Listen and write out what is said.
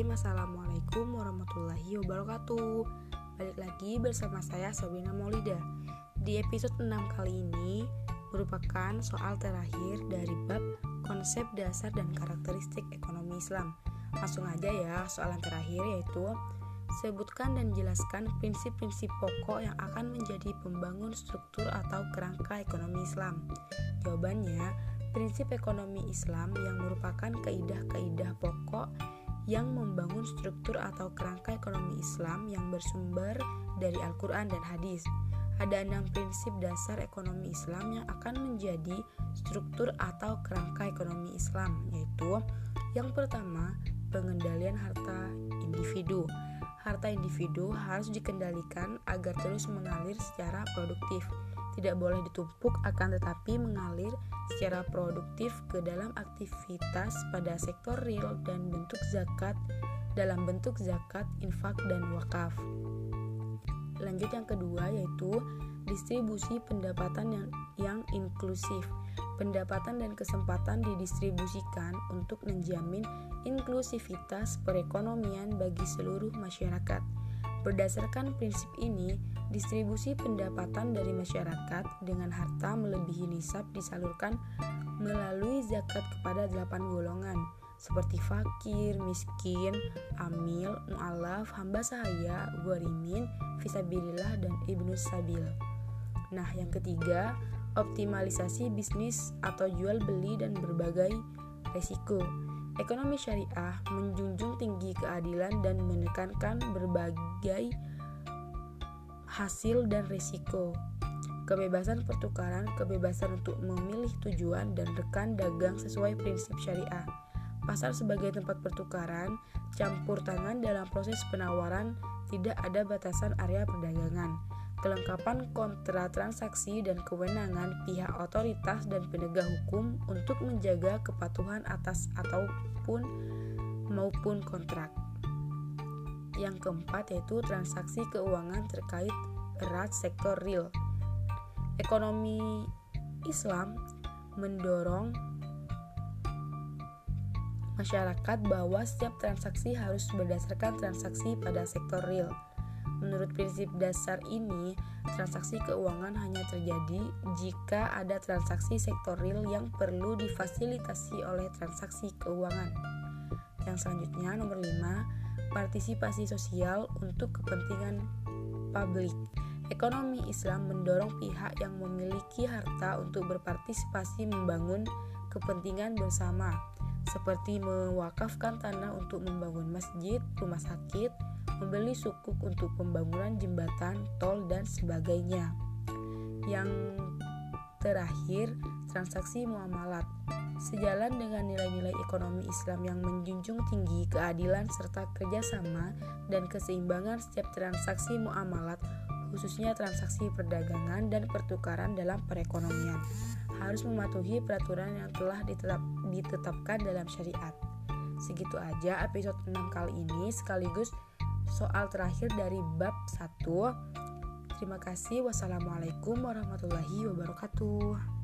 Bismillahirrahmanirrahim Assalamualaikum warahmatullahi wabarakatuh. Balik lagi bersama saya Sabina Maulida. Di episode 6 kali ini merupakan soal terakhir dari bab konsep dasar dan karakteristik ekonomi Islam. Langsung aja ya soal yang terakhir yaitu Sebutkan dan jelaskan prinsip-prinsip pokok yang akan menjadi pembangun struktur atau kerangka ekonomi Islam. Jawabannya, prinsip ekonomi Islam yang merupakan kaidah-kaidah pokok yang membangun struktur atau kerangka ekonomi Islam yang bersumber dari Al-Quran dan hadis. Ada enam prinsip dasar ekonomi Islam yang akan menjadi struktur atau kerangka ekonomi Islam, yaitu yang pertama, pengendalian harta individu. Harta individu harus dikendalikan agar terus mengalir secara produktif tidak boleh ditumpuk akan tetapi mengalir secara produktif ke dalam aktivitas pada sektor real dan bentuk zakat dalam bentuk zakat, infak, dan wakaf. Lanjut yang kedua yaitu distribusi pendapatan yang, yang inklusif. Pendapatan dan kesempatan didistribusikan untuk menjamin inklusivitas perekonomian bagi seluruh masyarakat. Berdasarkan prinsip ini, Distribusi pendapatan dari masyarakat dengan harta melebihi nisab disalurkan melalui zakat kepada delapan golongan seperti fakir, miskin, amil, mu'alaf, hamba sahaya, guarimin, visabilillah, dan ibnu sabil. Nah, yang ketiga, optimalisasi bisnis atau jual beli dan berbagai resiko. Ekonomi syariah menjunjung tinggi keadilan dan menekankan berbagai hasil dan risiko. Kebebasan pertukaran, kebebasan untuk memilih tujuan dan rekan dagang sesuai prinsip syariah. Pasar sebagai tempat pertukaran, campur tangan dalam proses penawaran, tidak ada batasan area perdagangan. Kelengkapan kontra transaksi dan kewenangan pihak otoritas dan penegak hukum untuk menjaga kepatuhan atas ataupun maupun kontrak. Yang keempat yaitu transaksi keuangan terkait erat sektor real. Ekonomi Islam mendorong masyarakat bahwa setiap transaksi harus berdasarkan transaksi pada sektor real. Menurut prinsip dasar ini, transaksi keuangan hanya terjadi jika ada transaksi sektor real yang perlu difasilitasi oleh transaksi keuangan. Yang selanjutnya nomor 5 partisipasi sosial untuk kepentingan publik. Ekonomi Islam mendorong pihak yang memiliki harta untuk berpartisipasi membangun kepentingan bersama, seperti mewakafkan tanah untuk membangun masjid, rumah sakit, membeli sukuk untuk pembangunan jembatan, tol, dan sebagainya. Yang terakhir, transaksi muamalat sejalan dengan nilai-nilai ekonomi Islam yang menjunjung tinggi keadilan serta kerjasama dan keseimbangan setiap transaksi muamalat, khususnya transaksi perdagangan dan pertukaran dalam perekonomian, harus mematuhi peraturan yang telah ditetap, ditetapkan dalam syariat. Segitu aja episode 6 kali ini sekaligus soal terakhir dari bab 1. Terima kasih. Wassalamualaikum warahmatullahi wabarakatuh.